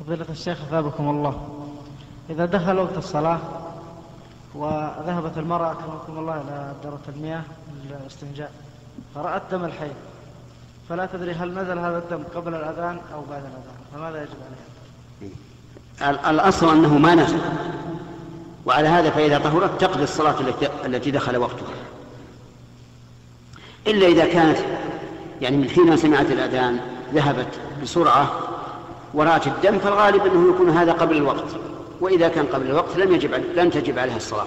فضيلة الشيخ أثابكم الله إذا دخل وقت الصلاة وذهبت المرأة أكرمكم الله إلى دورة المياه للاستنجاء فرأت دم الحي فلا تدري هل نزل هذا الدم قبل الأذان أو بعد الأذان فماذا يجب عليها؟ الأصل أنه ما نزل وعلى هذا فإذا طهرت تقضي الصلاة التي دخل وقتها إلا إذا كانت يعني من حين سمعت الأذان ذهبت بسرعة ورأت الدم فالغالب أنه يكون هذا قبل الوقت. وإذا كان قبل الوقت لم يجب لن تجب عليها الصلاة.